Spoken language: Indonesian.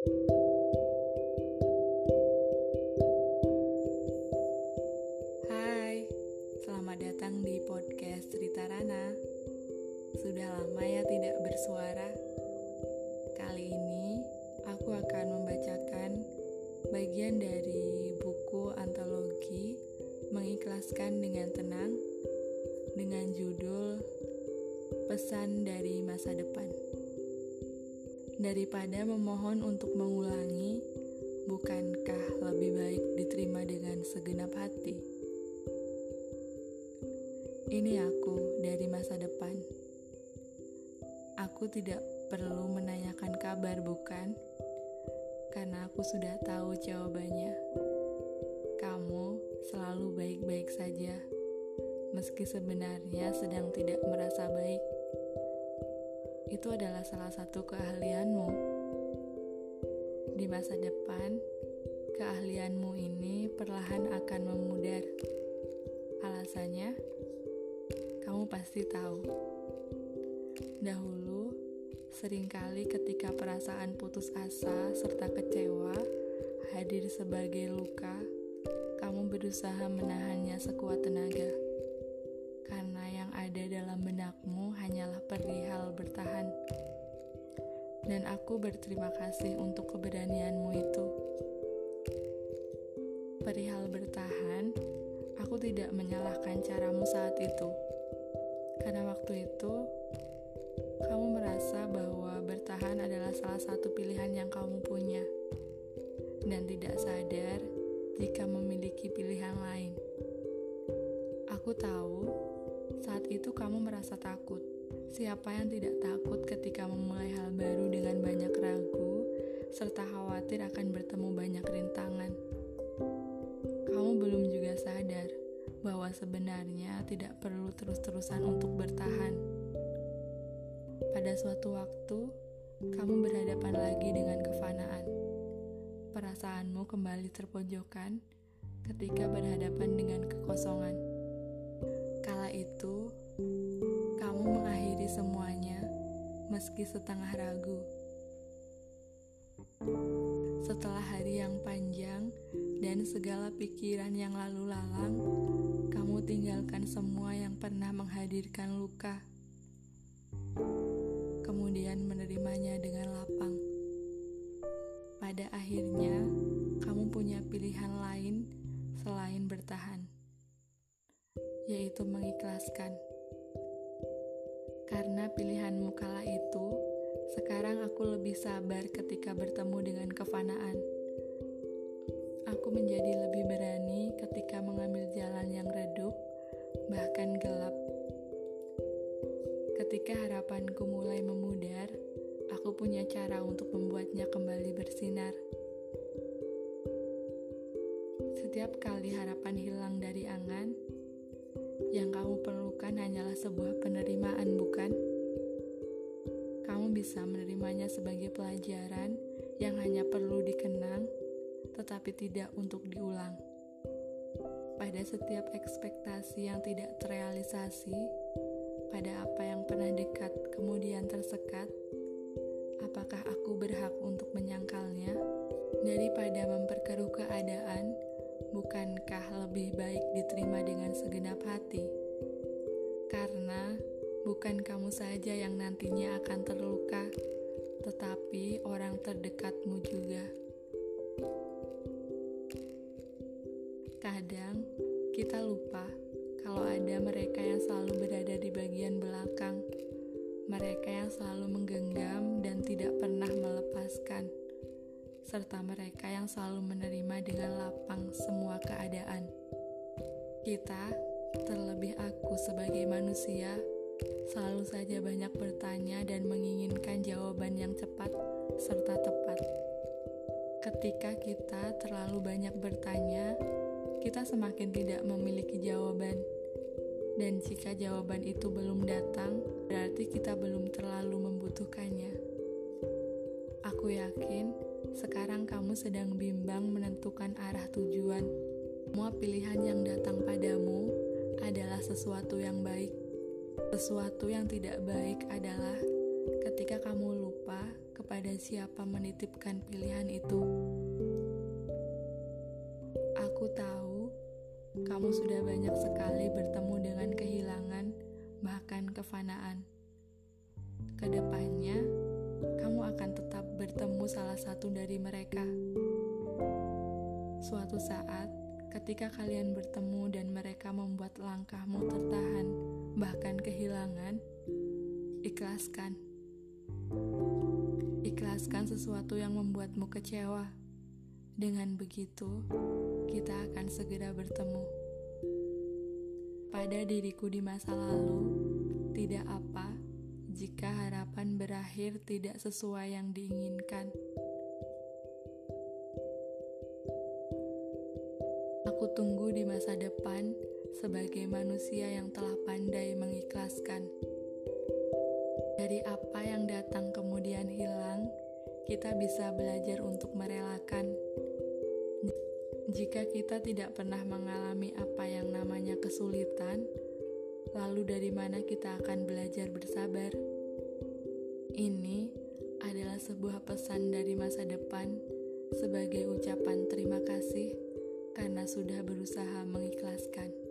Hai, selamat datang di podcast Cerita Rana. Sudah lama ya tidak bersuara. Kali ini aku akan membacakan bagian dari buku antologi Mengikhlaskan dengan Tenang dengan judul Pesan dari Masa Depan. Daripada memohon untuk mengulangi, bukankah lebih baik diterima dengan segenap hati? Ini aku dari masa depan. Aku tidak perlu menanyakan kabar, bukan? Karena aku sudah tahu jawabannya. Kamu selalu baik-baik saja, meski sebenarnya sedang tidak merasa baik. Itu adalah salah satu keahlianmu di masa depan, keahlianmu ini perlahan akan memudar. Alasannya, kamu pasti tahu. Dahulu, sering kali ketika perasaan putus asa serta kecewa hadir sebagai luka, kamu berusaha menahannya sekuat tenaga. Karena yang ada dalam benakmu hanyalah perihal bertahan dan aku berterima kasih untuk keberanianmu itu. Perihal bertahan, aku tidak menyalahkan caramu saat itu. Karena waktu itu, kamu merasa bahwa bertahan adalah salah satu pilihan yang kamu punya. Dan tidak sadar jika memiliki pilihan lain. Aku tahu, saat itu kamu merasa takut Siapa yang tidak takut ketika memulai hal baru dengan banyak ragu, serta khawatir akan bertemu banyak rintangan? Kamu belum juga sadar bahwa sebenarnya tidak perlu terus-terusan untuk bertahan. Pada suatu waktu, kamu berhadapan lagi dengan kefanaan. Perasaanmu kembali terpojokan ketika berhadapan dengan kekosongan. Kala itu, meski setengah ragu. Setelah hari yang panjang dan segala pikiran yang lalu lalang, kamu tinggalkan semua yang pernah menghadirkan luka. Kemudian menerimanya dengan lapang. Pada akhirnya, kamu punya pilihan lain selain bertahan, yaitu mengikhlaskan. Karena pilihanmu kala itu, sekarang aku lebih sabar ketika bertemu dengan kefanaan. Aku menjadi lebih berani ketika mengambil jalan yang redup, bahkan gelap. Ketika harapanku mulai memudar, aku punya cara untuk membuatnya kembali bersinar. Setiap kali harapan hilang dari angan, yang kamu perlukan hanyalah sebuah penerimaan, sebagai pelajaran yang hanya perlu dikenang, tetapi tidak untuk diulang. Pada setiap ekspektasi yang tidak terrealisasi, pada apa yang pernah dekat kemudian tersekat, apakah aku berhak untuk menyangkalnya? Daripada memperkeruh keadaan, bukankah lebih baik diterima dengan segenap hati? Karena bukan kamu saja yang nantinya akan terluka, tetapi orang terdekatmu juga. Kadang kita lupa kalau ada mereka yang selalu berada di bagian belakang, mereka yang selalu menggenggam dan tidak pernah melepaskan serta mereka yang selalu menerima dengan lapang semua keadaan. Kita, terlebih aku sebagai manusia, selalu saja banyak bertanya dan menginginkan jawaban yang cepat serta tepat. Ketika kita terlalu banyak bertanya, kita semakin tidak memiliki jawaban. Dan jika jawaban itu belum datang, berarti kita belum terlalu membutuhkannya. Aku yakin sekarang kamu sedang bimbang menentukan arah tujuan. Semua pilihan yang datang padamu adalah sesuatu yang baik. Sesuatu yang tidak baik adalah ketika kamu lupa kepada siapa menitipkan pilihan itu. Aku tahu kamu sudah banyak sekali bertemu dengan kehilangan, bahkan kefanaan. Ke depannya, kamu akan tetap bertemu salah satu dari mereka. Suatu saat, ketika kalian bertemu dan mereka membuat langkahmu tertahan, bahkan kehilangan, ikhlaskan. Ikhlaskan sesuatu yang membuatmu kecewa. Dengan begitu, kita akan segera bertemu. Pada diriku di masa lalu, tidak apa jika harapan berakhir tidak sesuai yang diinginkan. Masa depan sebagai manusia yang telah pandai mengikhlaskan. Dari apa yang datang kemudian hilang, kita bisa belajar untuk merelakan. Jika kita tidak pernah mengalami apa yang namanya kesulitan, lalu dari mana kita akan belajar bersabar? Ini adalah sebuah pesan dari masa depan sebagai ucapan terima kasih karena sudah berusaha mengikhlaskan.